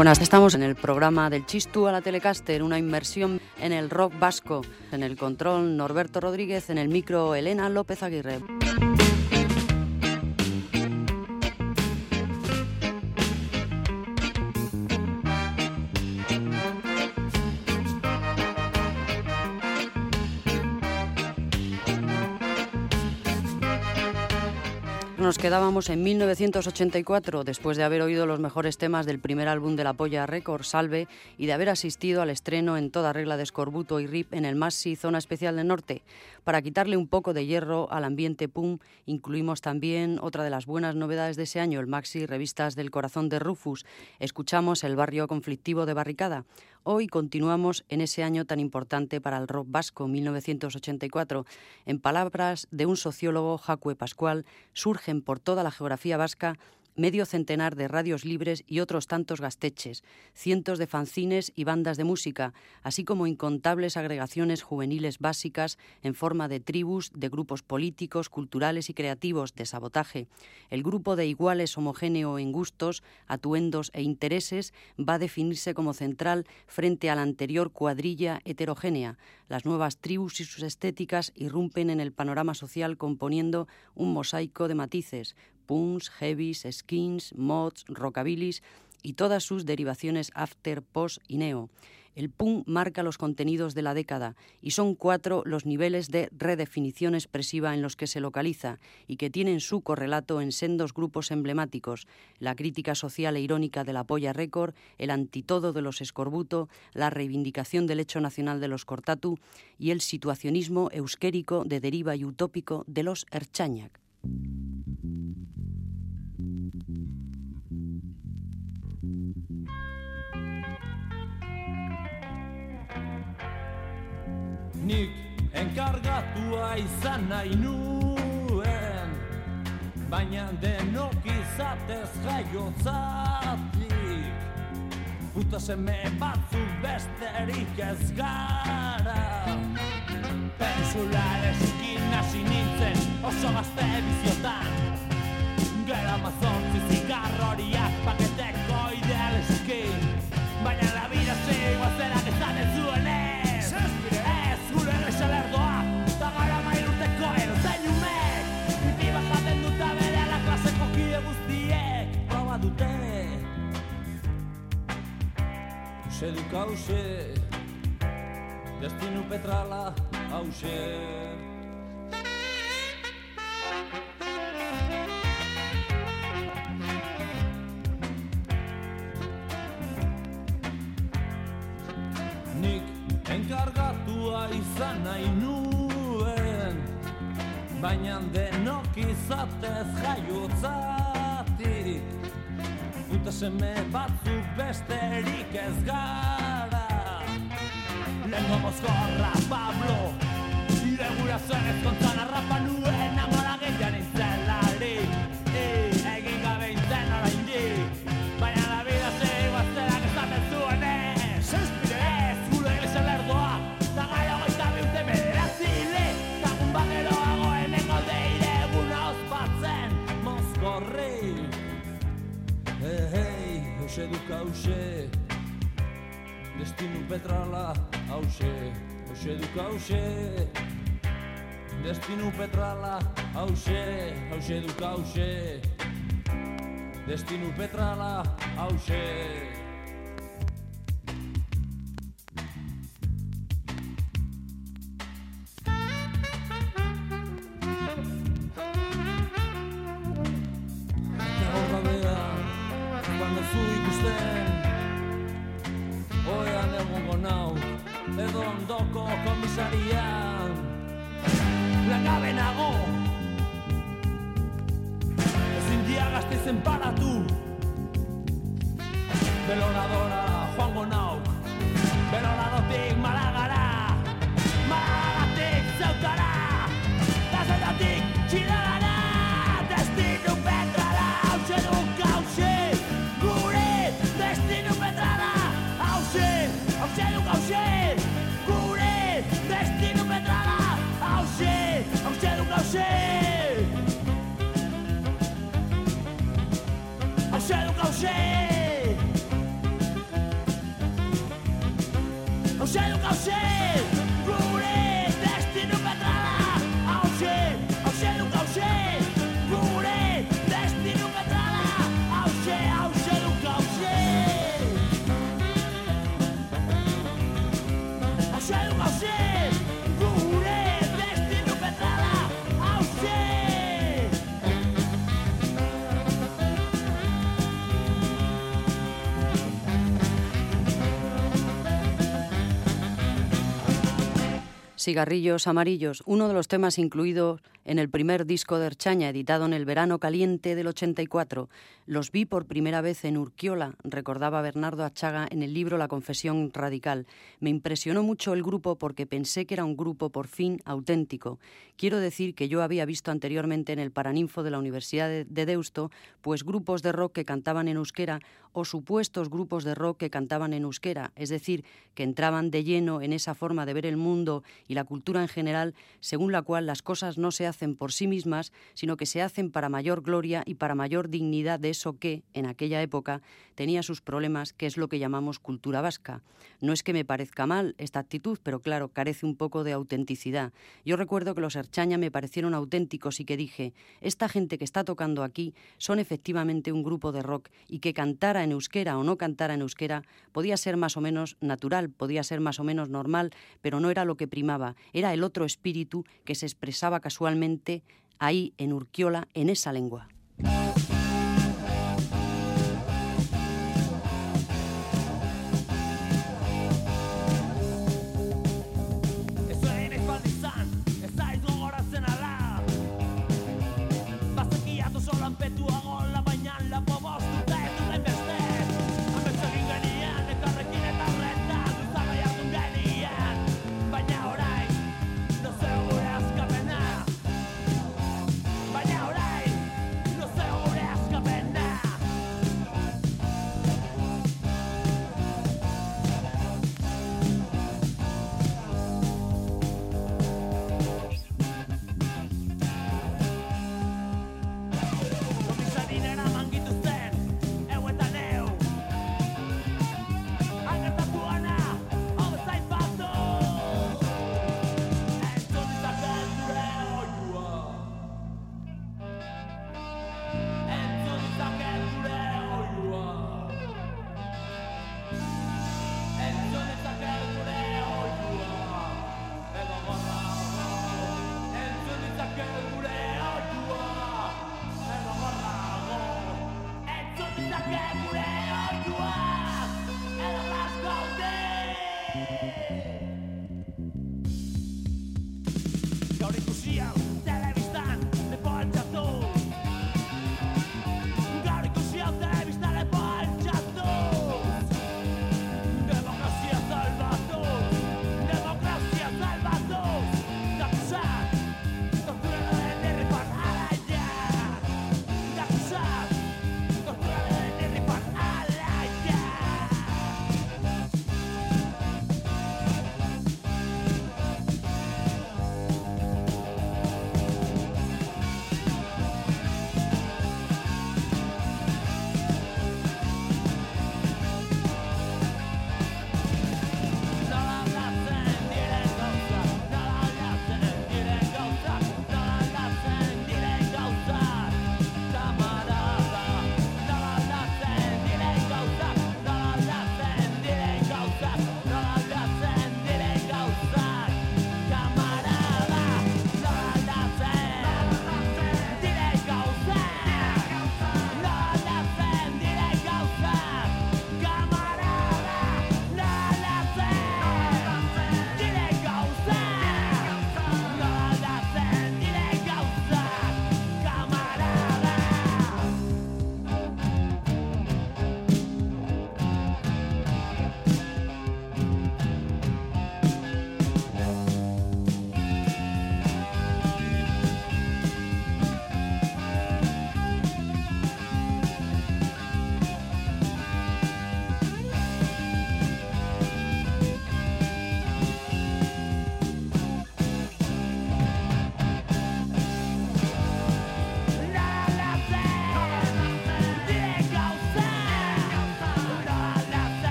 Buenas, estamos en el programa del Chistu a la Telecaster, una inmersión en el rock vasco. En el control Norberto Rodríguez, en el micro Elena López Aguirre. Nos quedábamos en 1984, después de haber oído los mejores temas del primer álbum de la Polla Record, Salve, y de haber asistido al estreno en toda regla de Escorbuto y Rip en el Massi Zona Especial del Norte. Para quitarle un poco de hierro al ambiente pum, incluimos también otra de las buenas novedades de ese año, el Maxi Revistas del Corazón de Rufus. Escuchamos el barrio conflictivo de Barricada. Hoy continuamos en ese año tan importante para el rock vasco, 1984. En palabras de un sociólogo, Jacue Pascual, surgen por toda la geografía vasca medio centenar de radios libres y otros tantos gasteches, cientos de fanzines y bandas de música, así como incontables agregaciones juveniles básicas en forma de tribus, de grupos políticos, culturales y creativos de sabotaje. El grupo de iguales homogéneo en gustos, atuendos e intereses va a definirse como central frente a la anterior cuadrilla heterogénea. Las nuevas tribus y sus estéticas irrumpen en el panorama social componiendo un mosaico de matices, punks, heavies, skins, mods, rockabilis y todas sus derivaciones after, post y neo. El punk marca los contenidos de la década y son cuatro los niveles de redefinición expresiva en los que se localiza y que tienen su correlato en sendos grupos emblemáticos, la crítica social e irónica de la Polla Record, el antitodo de los Escorbuto, la reivindicación del hecho nacional de los Cortatu y el situacionismo euskérico de deriva y utópico de los Erchañac. Nik enkargatua izan nahi nuen Baina denok izatez jaiotzatik. Puta seme batzuk besterik ez gara. Pensular eskin hasi nintzen oso gazte biziotan. Gero mazontzi zigarroriak paketeko Hause duk hause Destinu petrala hause Nik enkargatua izan nahi nuen Baina denok izatez jaiotzatik Puta seme batzuk besterik ez gara Lengo mozkorra Pablo Ire gura zen ezkontzan arrapa nuen Amara gehian hause duk hause Destinu petrala hause Hause duk hause Destinu petrala hause Hause duk hause Destinu petrala hause shame. Cigarrillos amarillos, uno de los temas incluidos en el primer disco de Erchaña, editado en el verano caliente del 84. Los vi por primera vez en Urquiola, recordaba Bernardo Achaga en el libro La Confesión Radical. Me impresionó mucho el grupo porque pensé que era un grupo por fin auténtico. Quiero decir que yo había visto anteriormente en el Paraninfo de la Universidad de Deusto, pues grupos de rock que cantaban en euskera o supuestos grupos de rock que cantaban en euskera, es decir, que entraban de lleno en esa forma de ver el mundo y la cultura en general, según la cual las cosas no se hacen por sí mismas, sino que se hacen para mayor gloria y para mayor dignidad de eso que, en aquella época, tenía sus problemas, que es lo que llamamos cultura vasca. No es que me parezca mal esta actitud, pero claro, carece un poco de autenticidad. Yo recuerdo que los Erchaña me parecieron auténticos y que dije, esta gente que está tocando aquí son efectivamente un grupo de rock y que cantara en euskera o no cantara en euskera podía ser más o menos natural, podía ser más o menos normal, pero no era lo que primaba era el otro espíritu que se expresaba casualmente ahí en Urquiola, en esa lengua.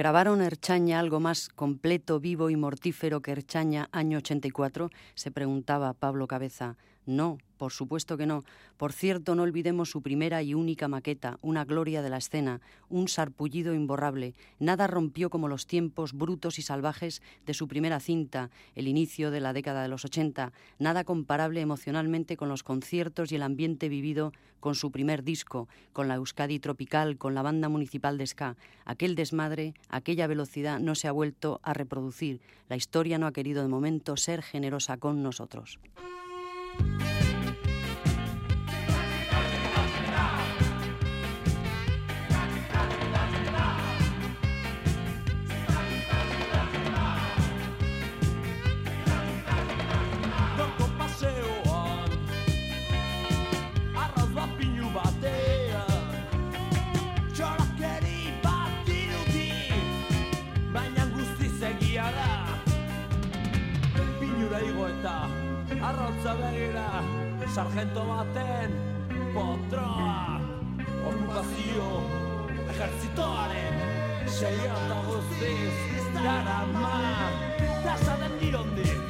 ¿Grabaron Erchaña algo más completo, vivo y mortífero que Erchaña año 84? Se preguntaba Pablo Cabeza. No, por supuesto que no. Por cierto, no olvidemos su primera y única maqueta, una gloria de la escena, un sarpullido imborrable. Nada rompió como los tiempos brutos y salvajes de su primera cinta, el inicio de la década de los 80. Nada comparable emocionalmente con los conciertos y el ambiente vivido con su primer disco, con la Euskadi tropical, con la banda municipal de Ska. Aquel desmadre, aquella velocidad no se ha vuelto a reproducir. La historia no ha querido de momento ser generosa con nosotros. Sargento baten potroa okupazio ejertzitoaren seia eta guztiz darama tasa den dirondik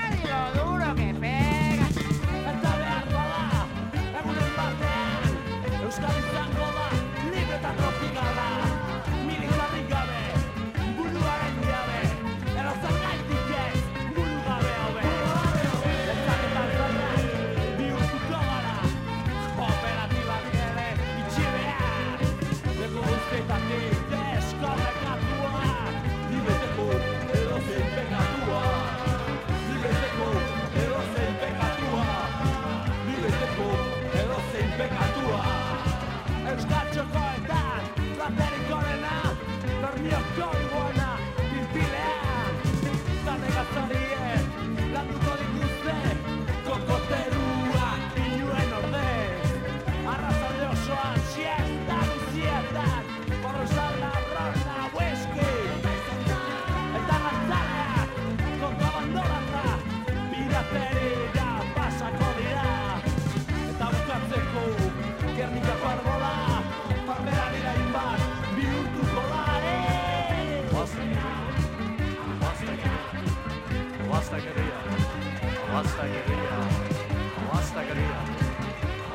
hasta que ría,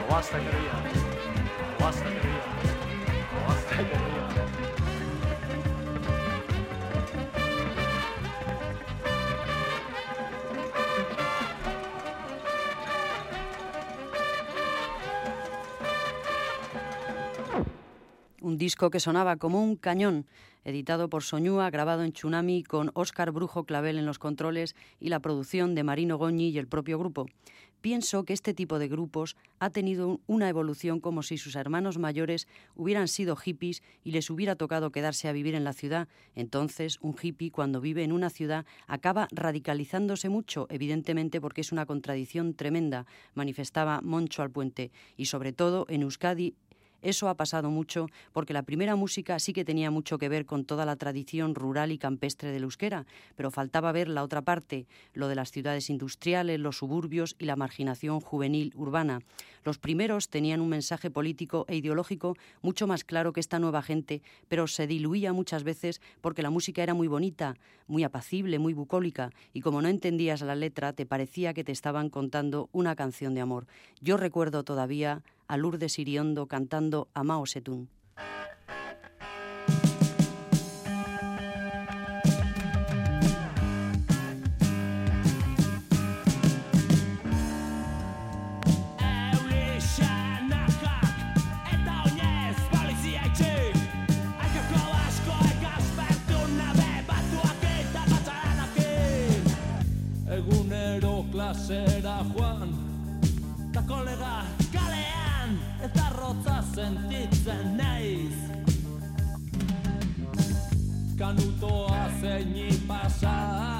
o hasta que ría, o. disco que sonaba como un cañón, editado por Soñúa, grabado en Tsunami con Óscar Brujo Clavel en los controles y la producción de Marino Goñi y el propio grupo. pienso que este tipo de grupos ha tenido una evolución como si sus hermanos mayores hubieran sido hippies y les hubiera tocado quedarse a vivir en la ciudad. Entonces, un hippie cuando vive en una ciudad acaba radicalizándose mucho, evidentemente porque es una contradicción tremenda, manifestaba Moncho al Puente, y sobre todo en Euskadi eso ha pasado mucho porque la primera música sí que tenía mucho que ver con toda la tradición rural y campestre del euskera, pero faltaba ver la otra parte, lo de las ciudades industriales, los suburbios y la marginación juvenil urbana. Los primeros tenían un mensaje político e ideológico mucho más claro que esta nueva gente, pero se diluía muchas veces porque la música era muy bonita, muy apacible, muy bucólica, y como no entendías la letra, te parecía que te estaban contando una canción de amor. Yo recuerdo todavía a Lourdes Iriondo cantando a Mao Zedong. joan, enteza nice kan uto ase ni pasa.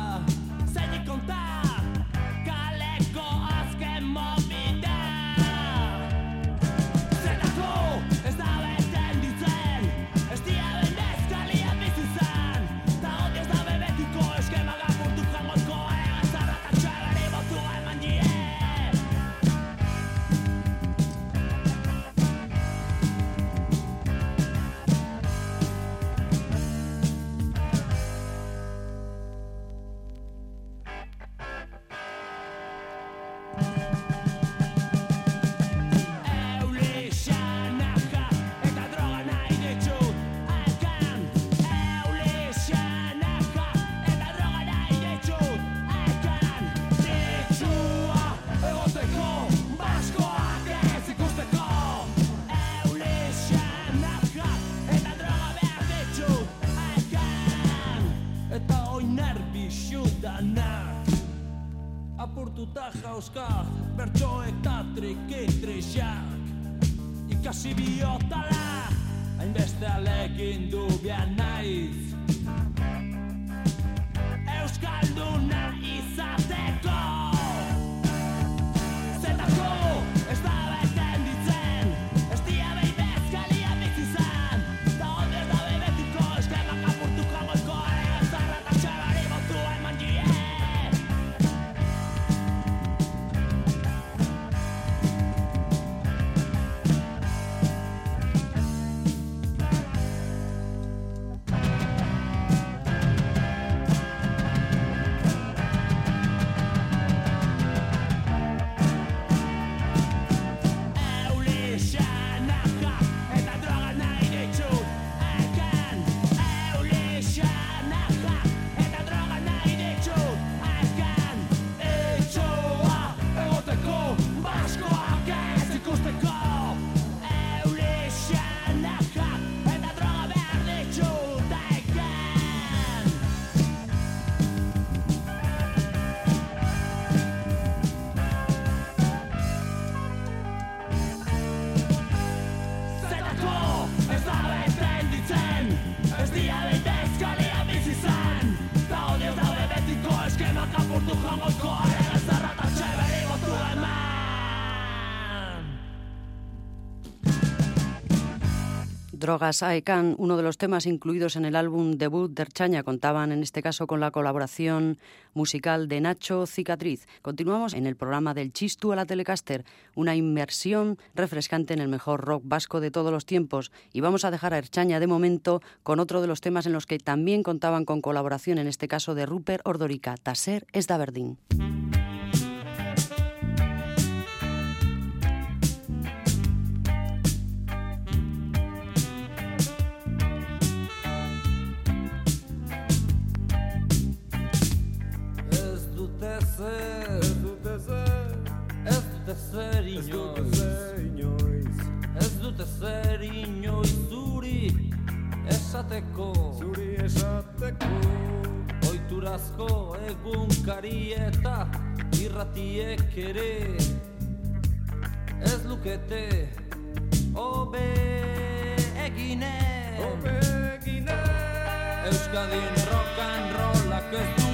Drogas Aekan, uno de los temas incluidos en el álbum debut de Erchaña, contaban en este caso con la colaboración musical de Nacho Cicatriz. Continuamos en el programa del Chistu a la Telecaster, una inmersión refrescante en el mejor rock vasco de todos los tiempos. Y vamos a dejar a Erchaña de momento con otro de los temas en los que también contaban con colaboración, en este caso de Rupert Ordorica, Taser es da Ez dute ze Ez dute zer inoiz Ez dute zer inoiz Zuri esateko Zuri esateko Oiturazko egunkari eta irratiek ere Ez lukete Obe egine Obe egine Euskadin rock and rollak ez du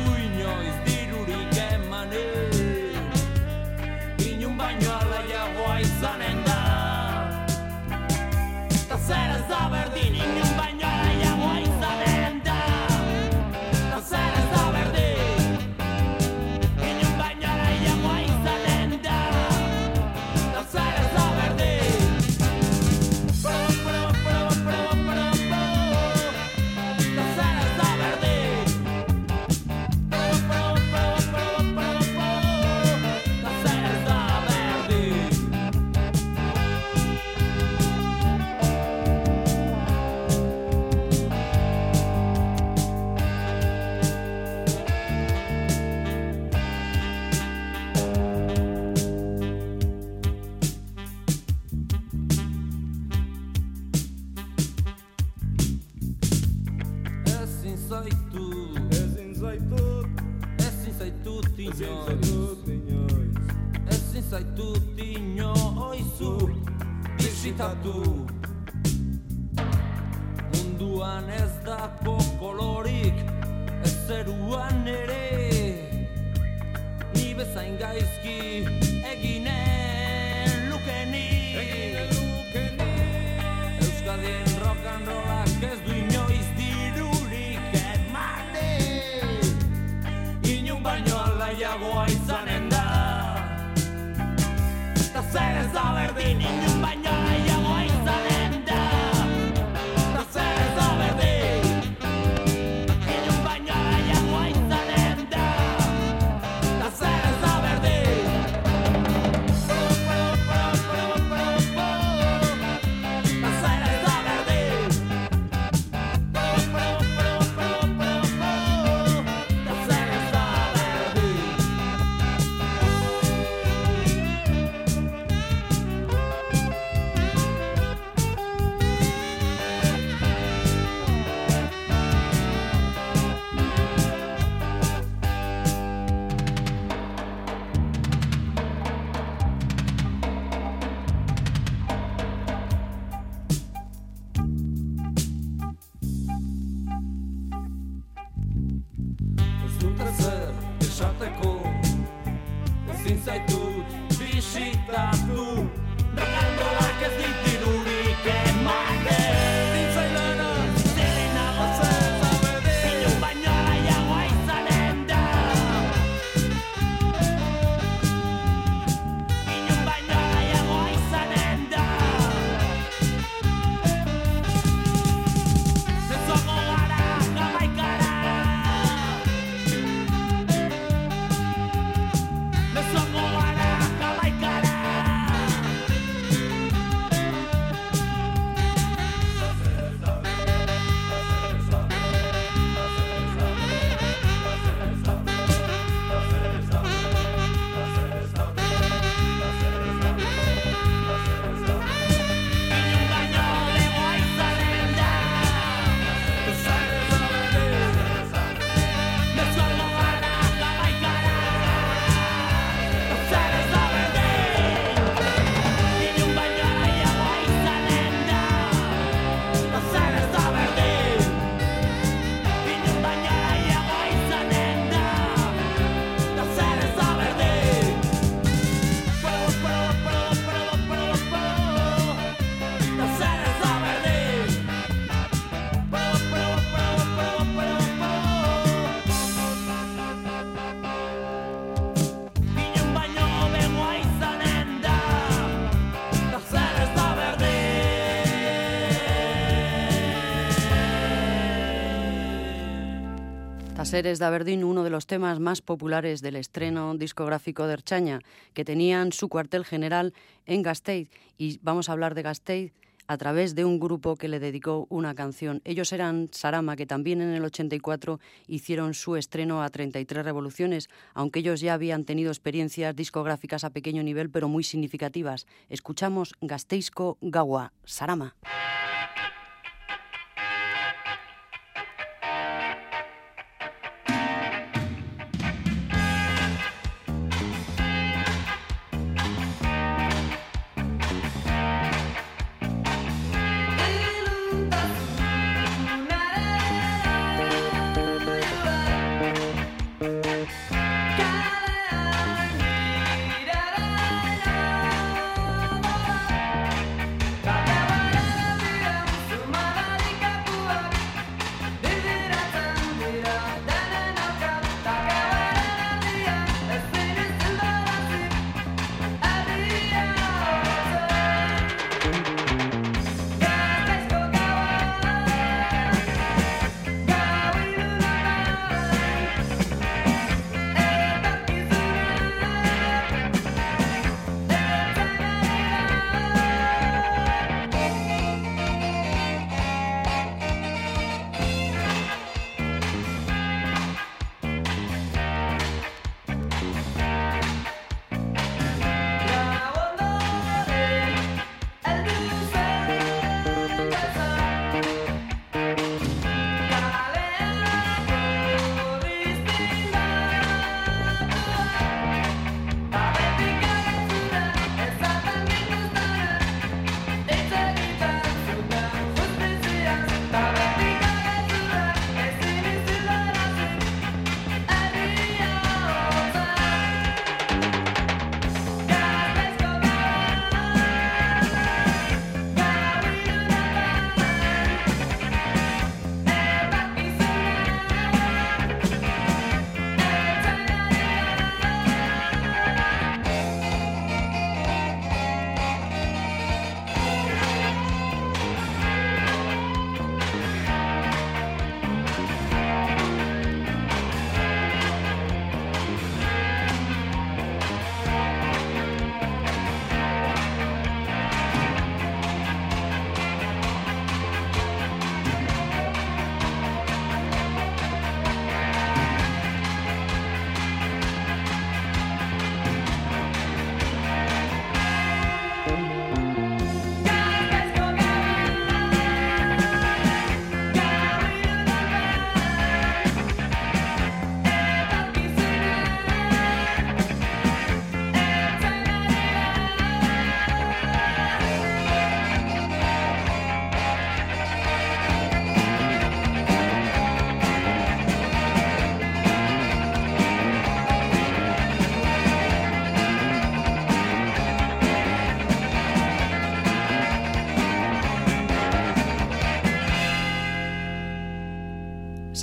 Seres de Aberdeen, uno de los temas más populares del estreno discográfico de Erchaña, que tenían su cuartel general en Gasteiz. Y vamos a hablar de Gasteiz a través de un grupo que le dedicó una canción. Ellos eran Sarama, que también en el 84 hicieron su estreno a 33 revoluciones, aunque ellos ya habían tenido experiencias discográficas a pequeño nivel, pero muy significativas. Escuchamos Gasteizco Gawa, Sarama.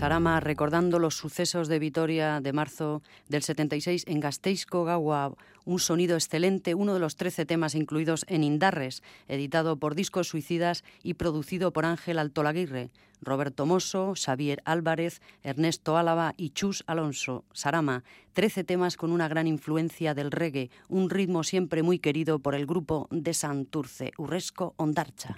Sarama recordando los sucesos de Vitoria de marzo del 76 en Gasteizko Gawa, un sonido excelente, uno de los 13 temas incluidos en Indarres, editado por Discos Suicidas y producido por Ángel Altolaguirre, Roberto Mosso, Xavier Álvarez, Ernesto Álava y Chus Alonso. Sarama, 13 temas con una gran influencia del reggae, un ritmo siempre muy querido por el grupo de Santurce, Urresco Ondarcha.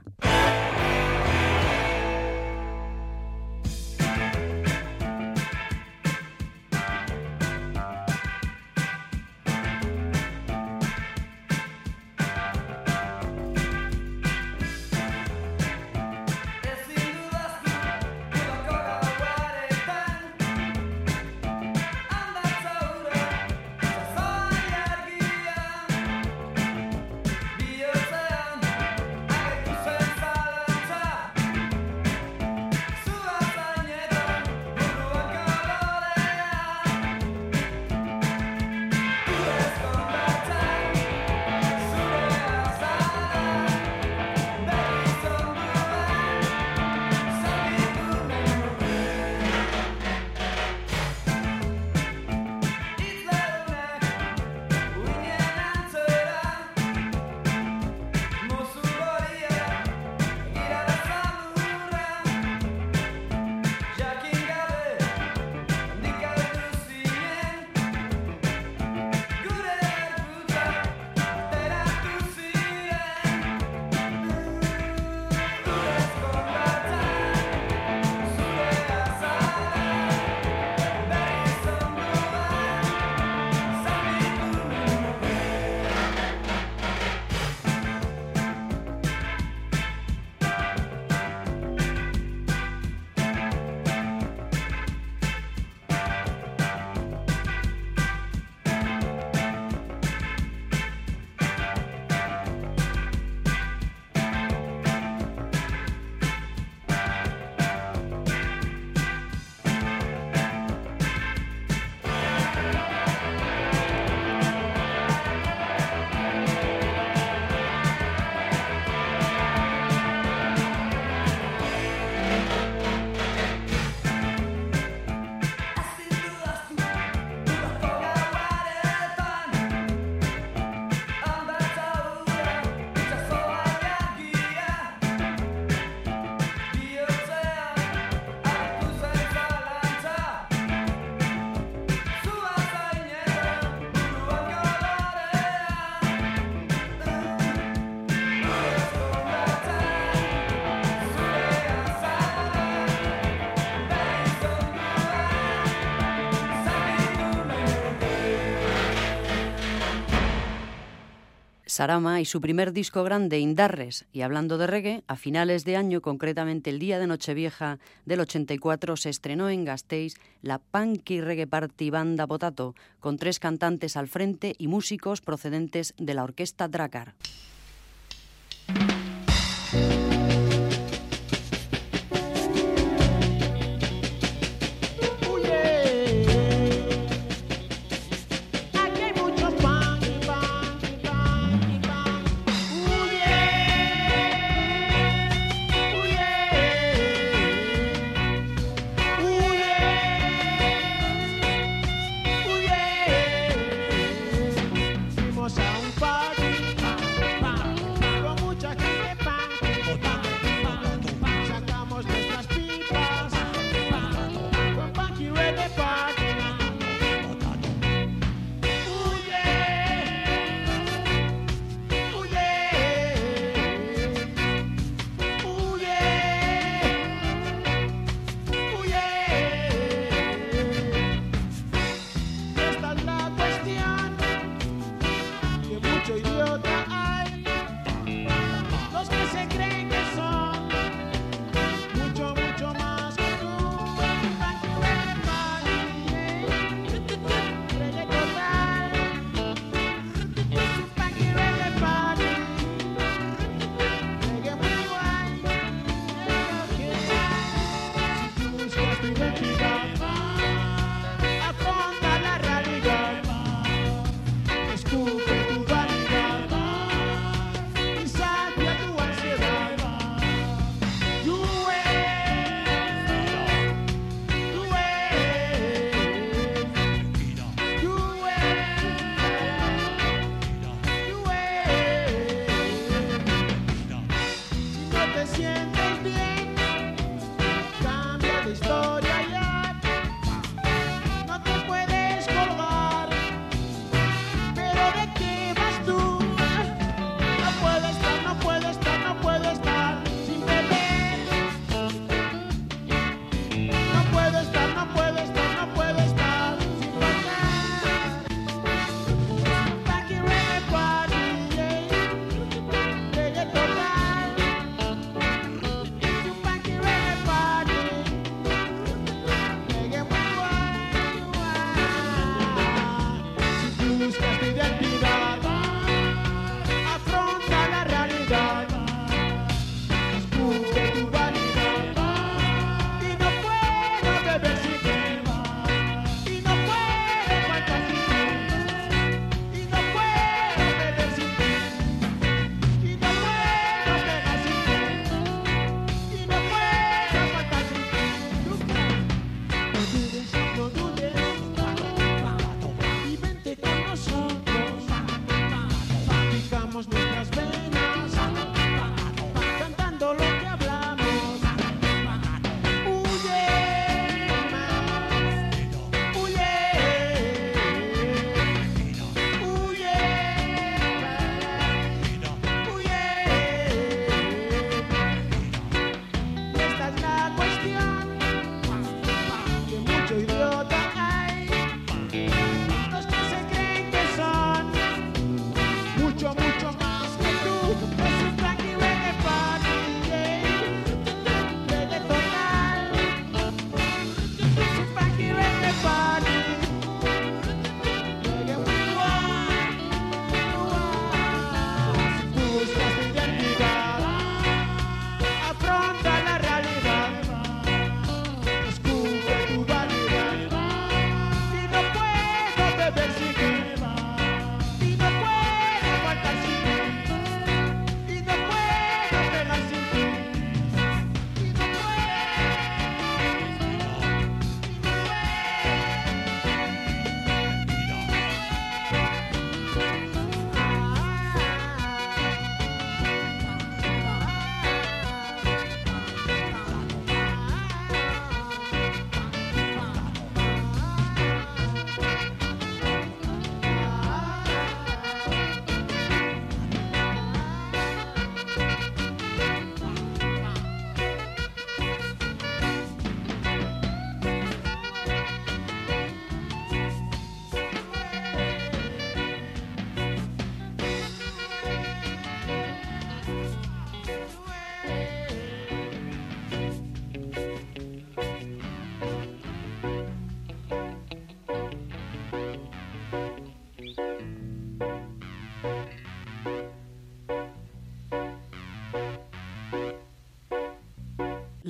Sarama y su primer disco grande, Indarres. Y hablando de reggae, a finales de año, concretamente el día de Nochevieja del 84, se estrenó en Gasteiz la Punky Reggae Party Banda Potato, con tres cantantes al frente y músicos procedentes de la orquesta Dracar.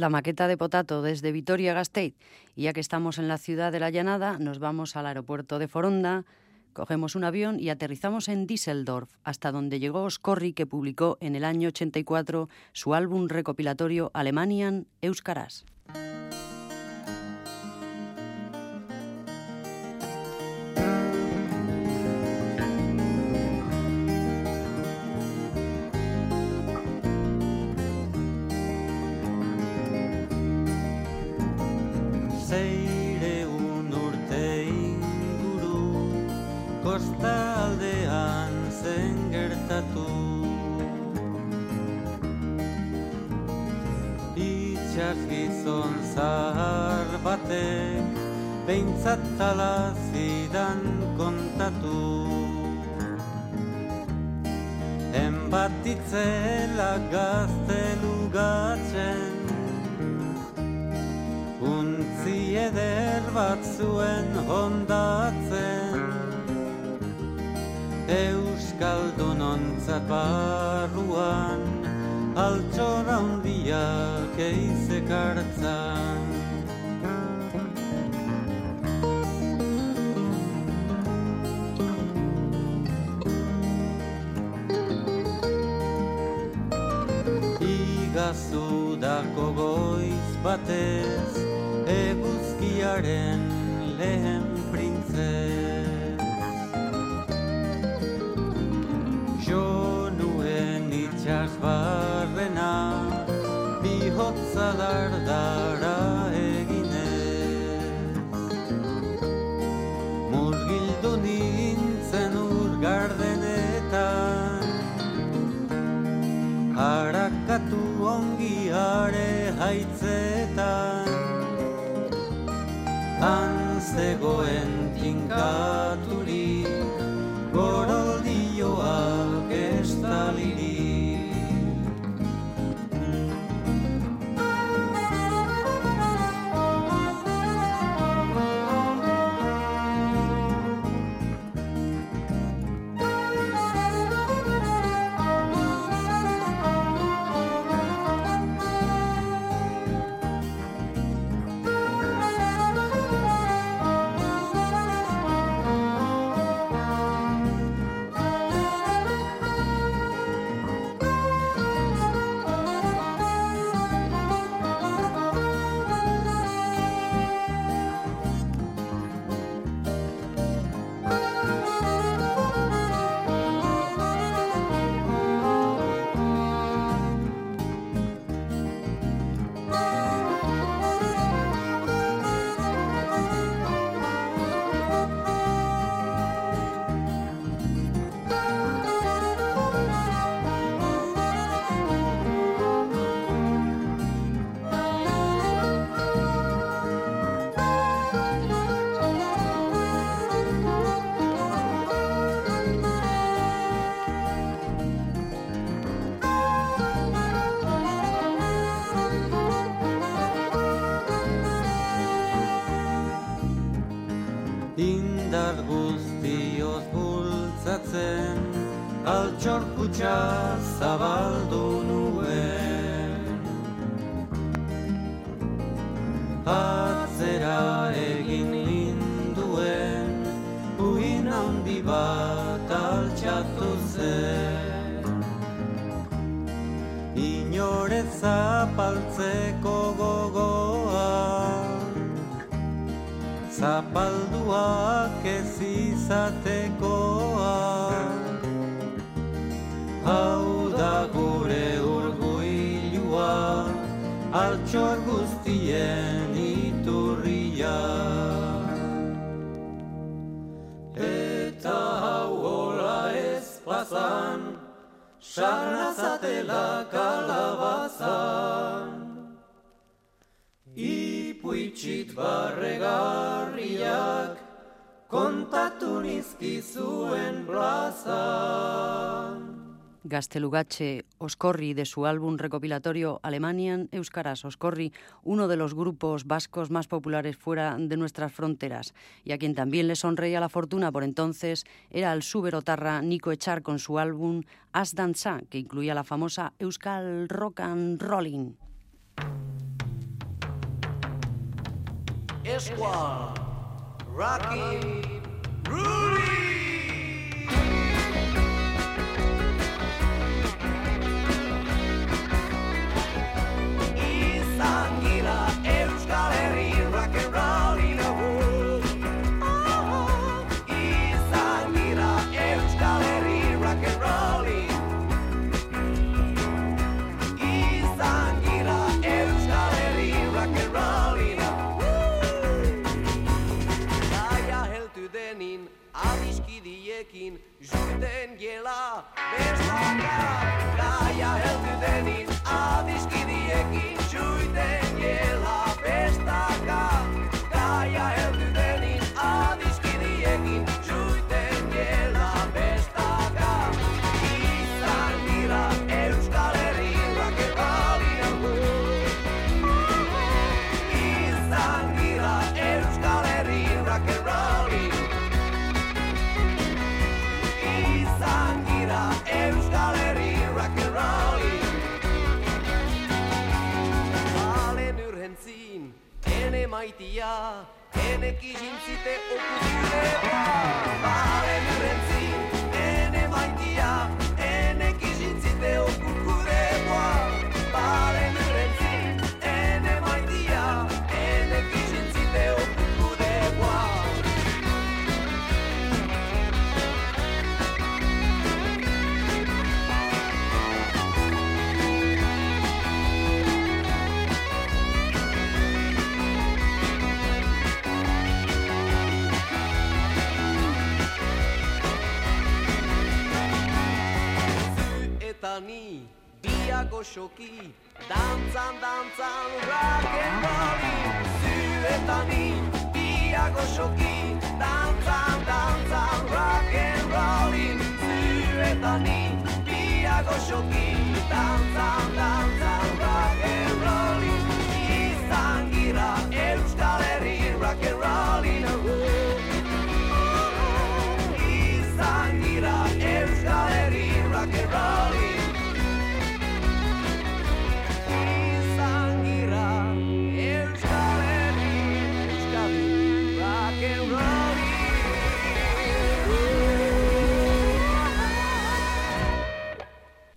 La maqueta de Potato desde Vitoria-Gasteiz. Y ya que estamos en la ciudad de la Llanada, nos vamos al aeropuerto de Foronda, cogemos un avión y aterrizamos en Düsseldorf, hasta donde llegó Oscorri, que publicó en el año 84 su álbum recopilatorio Alemanian Euskaras. Itxas gizon zahar batek Behintzat tala zidan kontatu. Enbat itzela gaztelugatzen Untzi eder bat zuen hondatzen. Euskaldun ontzat barruan Altxora hundiak eizekartzan Igazudako goiz batez Eguzkiaren lehen printzez. Jo nuen itxas barrena dardara eginez Murgildu nintzen ur gardenetan Harakatu ongi haitzetan Han zegoen tinkaturik time. Hau da gure urguilua Altxor guztien iturria Eta hau hola ez plazan Sarnazatela kalabazan Ipuitxit barregarriak kontatu nizkizuen plazan. Gastelugache Oscorri de su álbum recopilatorio Alemanian Euskaras Oscorri, uno de los grupos vascos más populares fuera de nuestras fronteras, y a quien también le sonreía la fortuna por entonces era el suberotarra Nico Echar con su álbum As Danza, que incluía la famosa Euskal Rock and Rolling. Rocky, Rudy. Besta gafla, já heldur þeim í aðíski Chințite, o cuzine. goxoki Dantzan, dantzan, rock and rolli Zuetan bia goxoki Dantzan, dantzan, rock and rolli Zuetan bia goxoki Dantzan, dantzan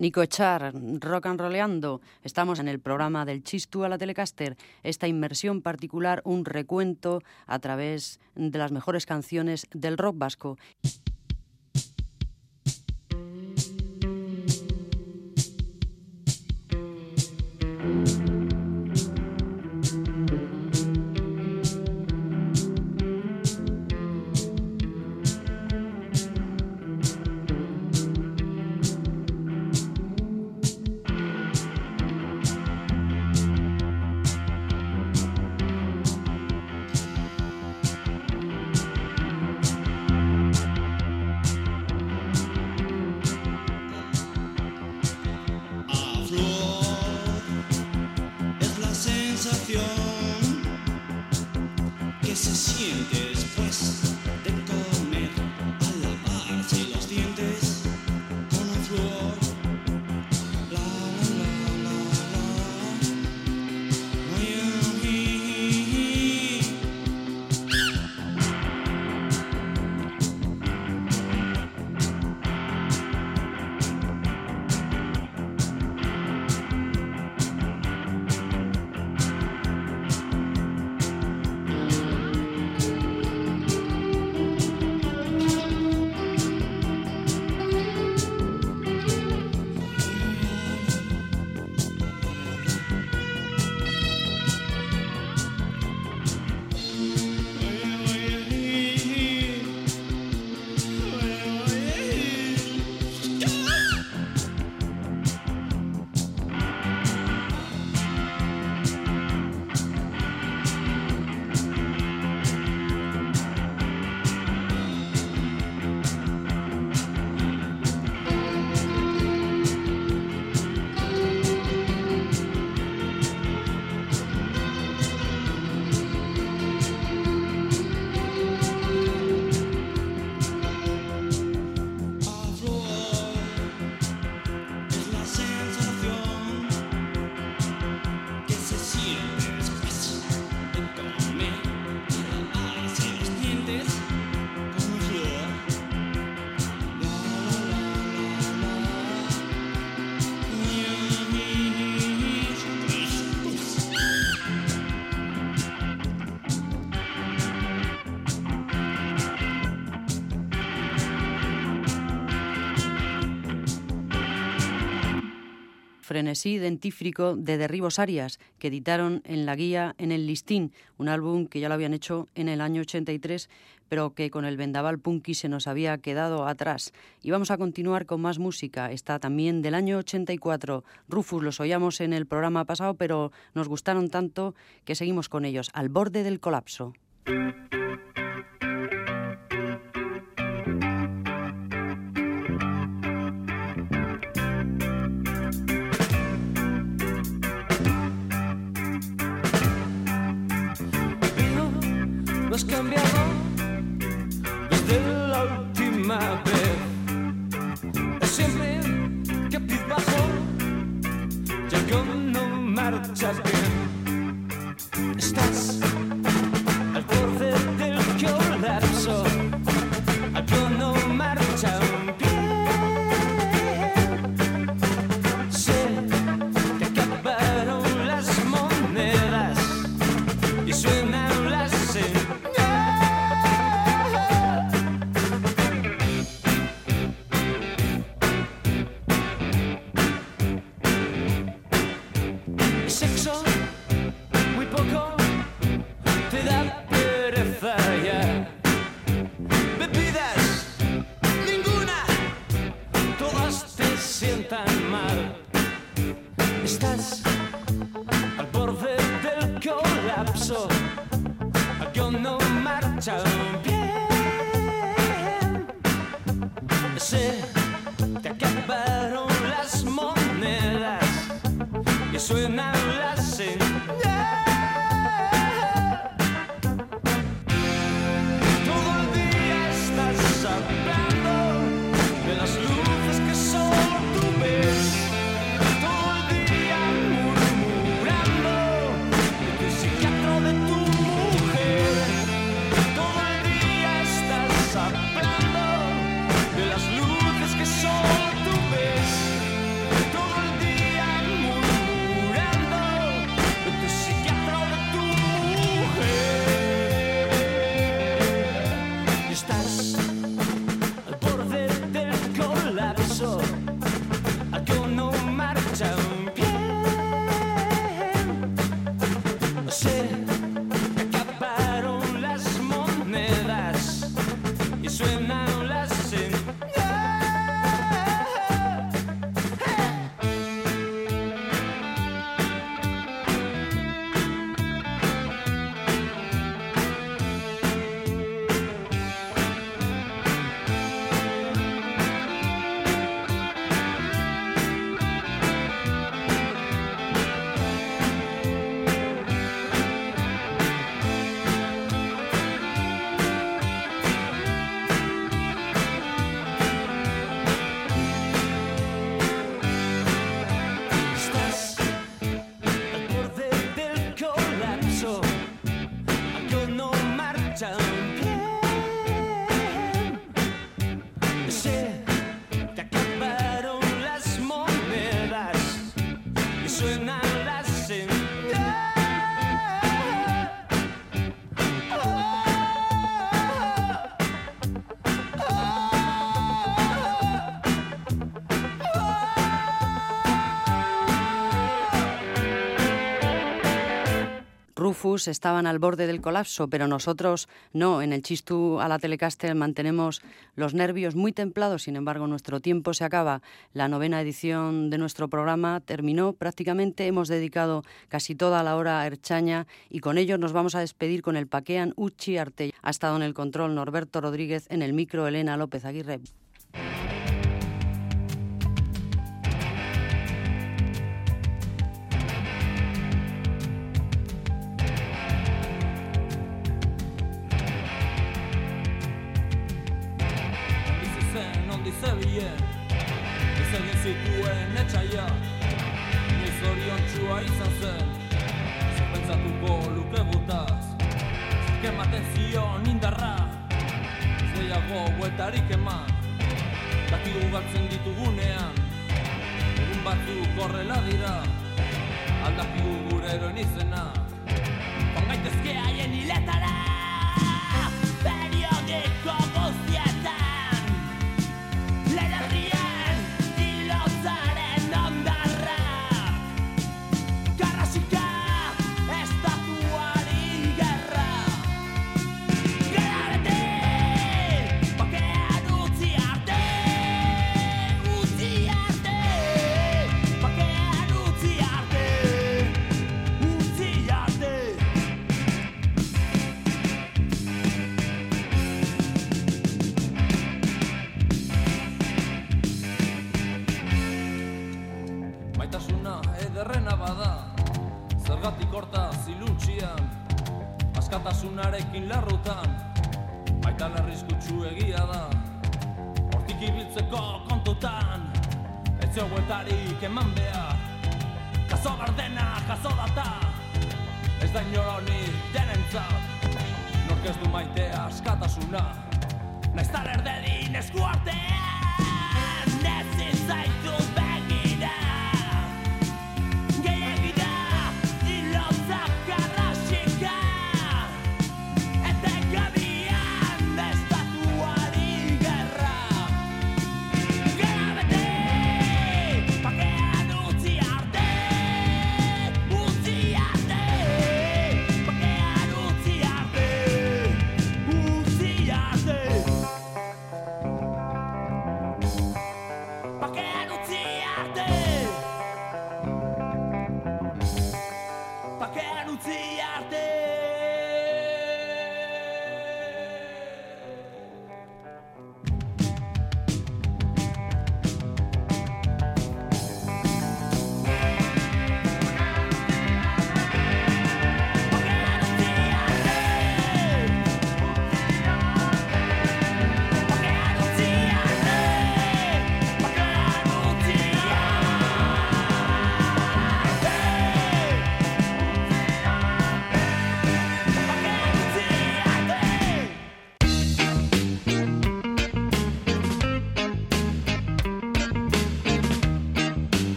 Nico Echar, Rock and Roleando. Estamos en el programa del Chistu a la Telecaster. Esta inmersión particular, un recuento a través de las mejores canciones del rock vasco. Frenesí dentífrico de Derribos Arias, que editaron en la guía En el Listín, un álbum que ya lo habían hecho en el año 83, pero que con el vendaval punky se nos había quedado atrás. Y vamos a continuar con más música. Está también del año 84. Rufus los oíamos en el programa pasado, pero nos gustaron tanto que seguimos con ellos, al borde del colapso. No has cambiado desde la última vez. Es siempre bajo, ya que no marchas bien. Estás Estaban al borde del colapso, pero nosotros no. En el Chistu a la Telecaster mantenemos los nervios muy templados, sin embargo nuestro tiempo se acaba. La novena edición de nuestro programa terminó prácticamente, hemos dedicado casi toda la hora a Erchaña y con ello nos vamos a despedir con el Paquean Uchi Arte. Ha estado en el control Norberto Rodríguez, en el micro Elena López Aguirre. Izan zen Zer pentsatuko luke gutaz Zer ematen zion indarra Ez gehiago bueltarik eman Dakigu galtzen ditugunean Egun batzuk horrela dira Aldakigu gure eroen izena Joan gaitezke haien hiletara jaso data Ez da inora honi denentzat Nork ez du maite askatasuna. Naiz taler dedin eskuartean Ez izaitut